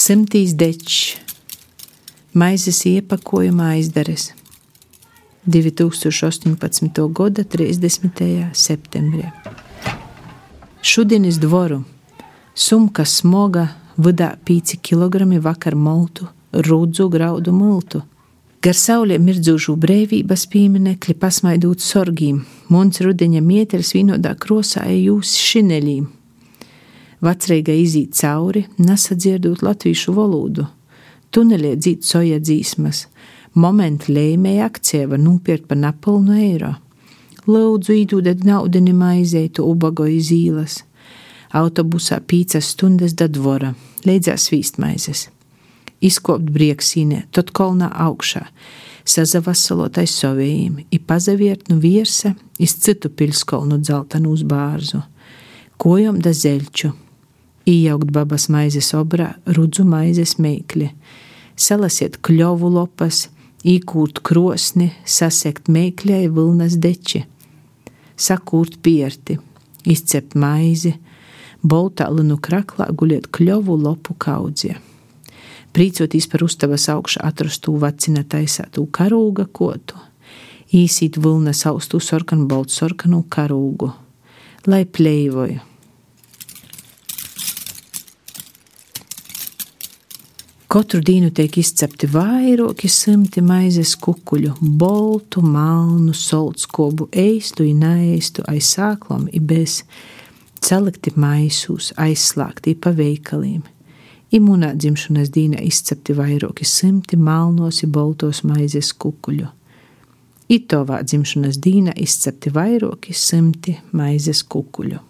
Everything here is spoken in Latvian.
simtīs dečs, maizes iepakojuma aizdares 2018. gada 30. septembrī. Šodienas dvoru sumka smoga vidā 5 kg vakar moltu, rudzu graudu multu. Gar saulē mirdzošu brīvības pieminekli pasmaidot sorgīm, mums rudeņa mieters vienodā krosā jūs šineļīm. Vecreiga izīt cauri, nesadzirdot latviešu valodu, tunelē dzīt soja dzīsmas, momentu lēmēja akcija var nopirkt par napilnu eiro. Lūdzu, īdūdet naudini maizeitu ubago iz īlas. Autobusā pīcas stundas da dvora, leidzās vīstmaizes. Izkopt brieksīnē, tad kolnā augšā, sazavasalotais savējiem, i pazaviert nu viersa, iz citu pilskolnu dzeltanu uz bārzu. Kojom da zeļču, iejaukt babas maizes obrā, rudzu maizes meikli, salasiet kļovu lopas, īkūt krosni, sasekt mēkļai vilnas deči, sakūrt pierti, izcept maizi, boltā linu kraklā guliet kļovu lopu kaudzie. Prīcoties par uztavas augšu atrastu vacina taisātu karūga kotu, īsīt vilnas austu sarkanu baltu sarkanu karūgu, lai pleivoju Katru dienu tiek izcepti vairāki simti maizes kukuļu, boltu, malnu, soltskobu, eistu, neeistu, aiz sāklām, bez celikti maisūs, aizslēgti pa veikaliem. Imunā dzimšanas dīnā izcepti vairāki simti malnos, boltos maizes kukuļu. Itovā dzimšanas dīnā izcepti vairāki simti maizes kukuļu.